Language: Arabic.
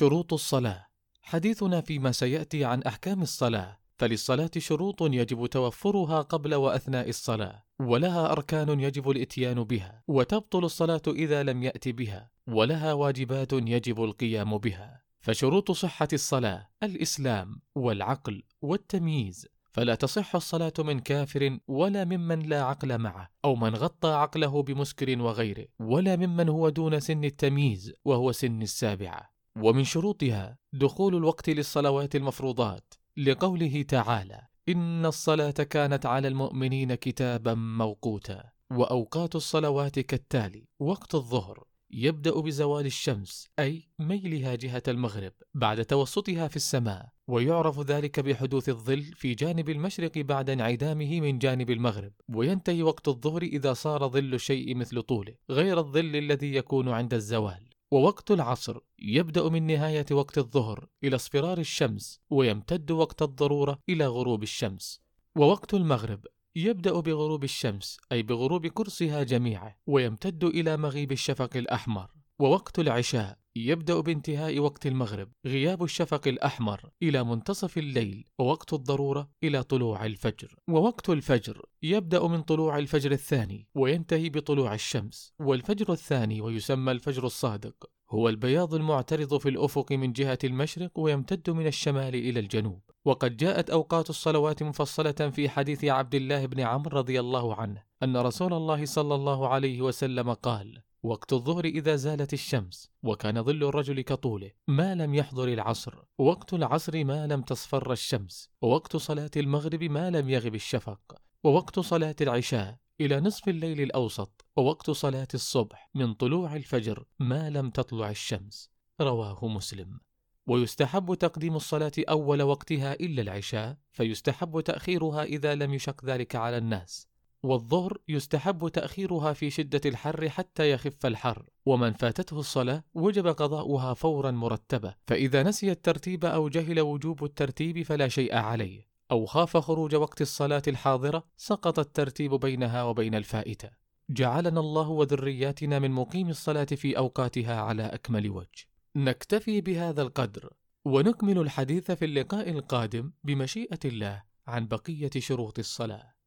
شروط الصلاة. حديثنا فيما سيأتي عن أحكام الصلاة. فللصلاة شروط يجب توفرها قبل وأثناء الصلاة ولها أركان يجب الإتيان بها وتبطل الصلاة إذا لم يأت بها ولها واجبات يجب القيام بها. فشروط صحة الصلاة الإسلام والعقل والتمييز. فلا تصح الصلاة من كافر ولا ممن لا عقل معه أو من غطى عقله بمسكر وغيره ولا ممن هو دون سن التمييز وهو سن السابعة. ومن شروطها دخول الوقت للصلوات المفروضات لقوله تعالى إن الصلاة كانت على المؤمنين كتابا موقوتا وأوقات الصلوات كالتالي وقت الظهر يبدأ بزوال الشمس أي ميلها جهة المغرب بعد توسطها في السماء. ويعرف ذلك بحدوث الظل في جانب المشرق بعد انعدامه من جانب المغرب. وينتهي وقت الظهر إذا صار ظل الشيء مثل طوله غير الظل الذي يكون عند الزوال. ووقت العصر يبدأ من نهاية وقت الظهر إلى اصفرار الشمس ويمتد وقت الضرورة إلى غروب الشمس. ووقت المغرب يبدأ بغروب الشمس أي بغروب كرسها جميعه ويمتد إلى مغيب الشفق الأحمر. ووقت العشاء يبدأ بانتهاء وقت المغرب غياب الشفق الأحمر إلى منتصف الليل ووقت الضرورة إلى طلوع الفجر. ووقت الفجر يبدأ من طلوع الفجر الثاني وينتهي بطلوع الشمس. والفجر الثاني ويسمى الفجر الصادق هو البياض المعترض في الأفق من جهة المشرق ويمتد من الشمال إلى الجنوب. وقد جاءت أوقات الصلوات مفصلة في حديث عبد الله بن عمرو رضي الله عنه أن رسول الله صلى الله عليه وسلم قال وقت الظهر إذا زالت الشمس وكان ظل الرجل كطوله ما لم يحضر العصر. وقت العصر ما لم تصفر الشمس ووقت صلاة المغرب ما لم يغب الشفق. ووقت صلاة العشاء إلى نصف الليل الأوسط ووقت صلاة الصبح من طلوع الفجر ما لم تطلع الشمس. رواه مسلم. ويستحب تقديم الصلاة أول وقتها إلا العشاء فيستحب تأخيرها إذا لم يشق ذلك على الناس. والظهر يستحب تأخيرها في شدة الحر حتى يخف الحر ومن فاتته الصلاة وجب قضاؤها فورا مرتبة فإذا نسي الترتيب أو جهل وجوب الترتيب فلا شيء عليه أو خاف خروج وقت الصلاة الحاضرة سقط الترتيب بينها وبين الفائتة. جعلنا الله وذرياتنا من مقيم الصلاة في أوقاتها على أكمل وجه. نكتفي بهذا القدر ونكمل الحديث في اللقاء القادم بمشيئة الله عن بقية شروط الصلاة.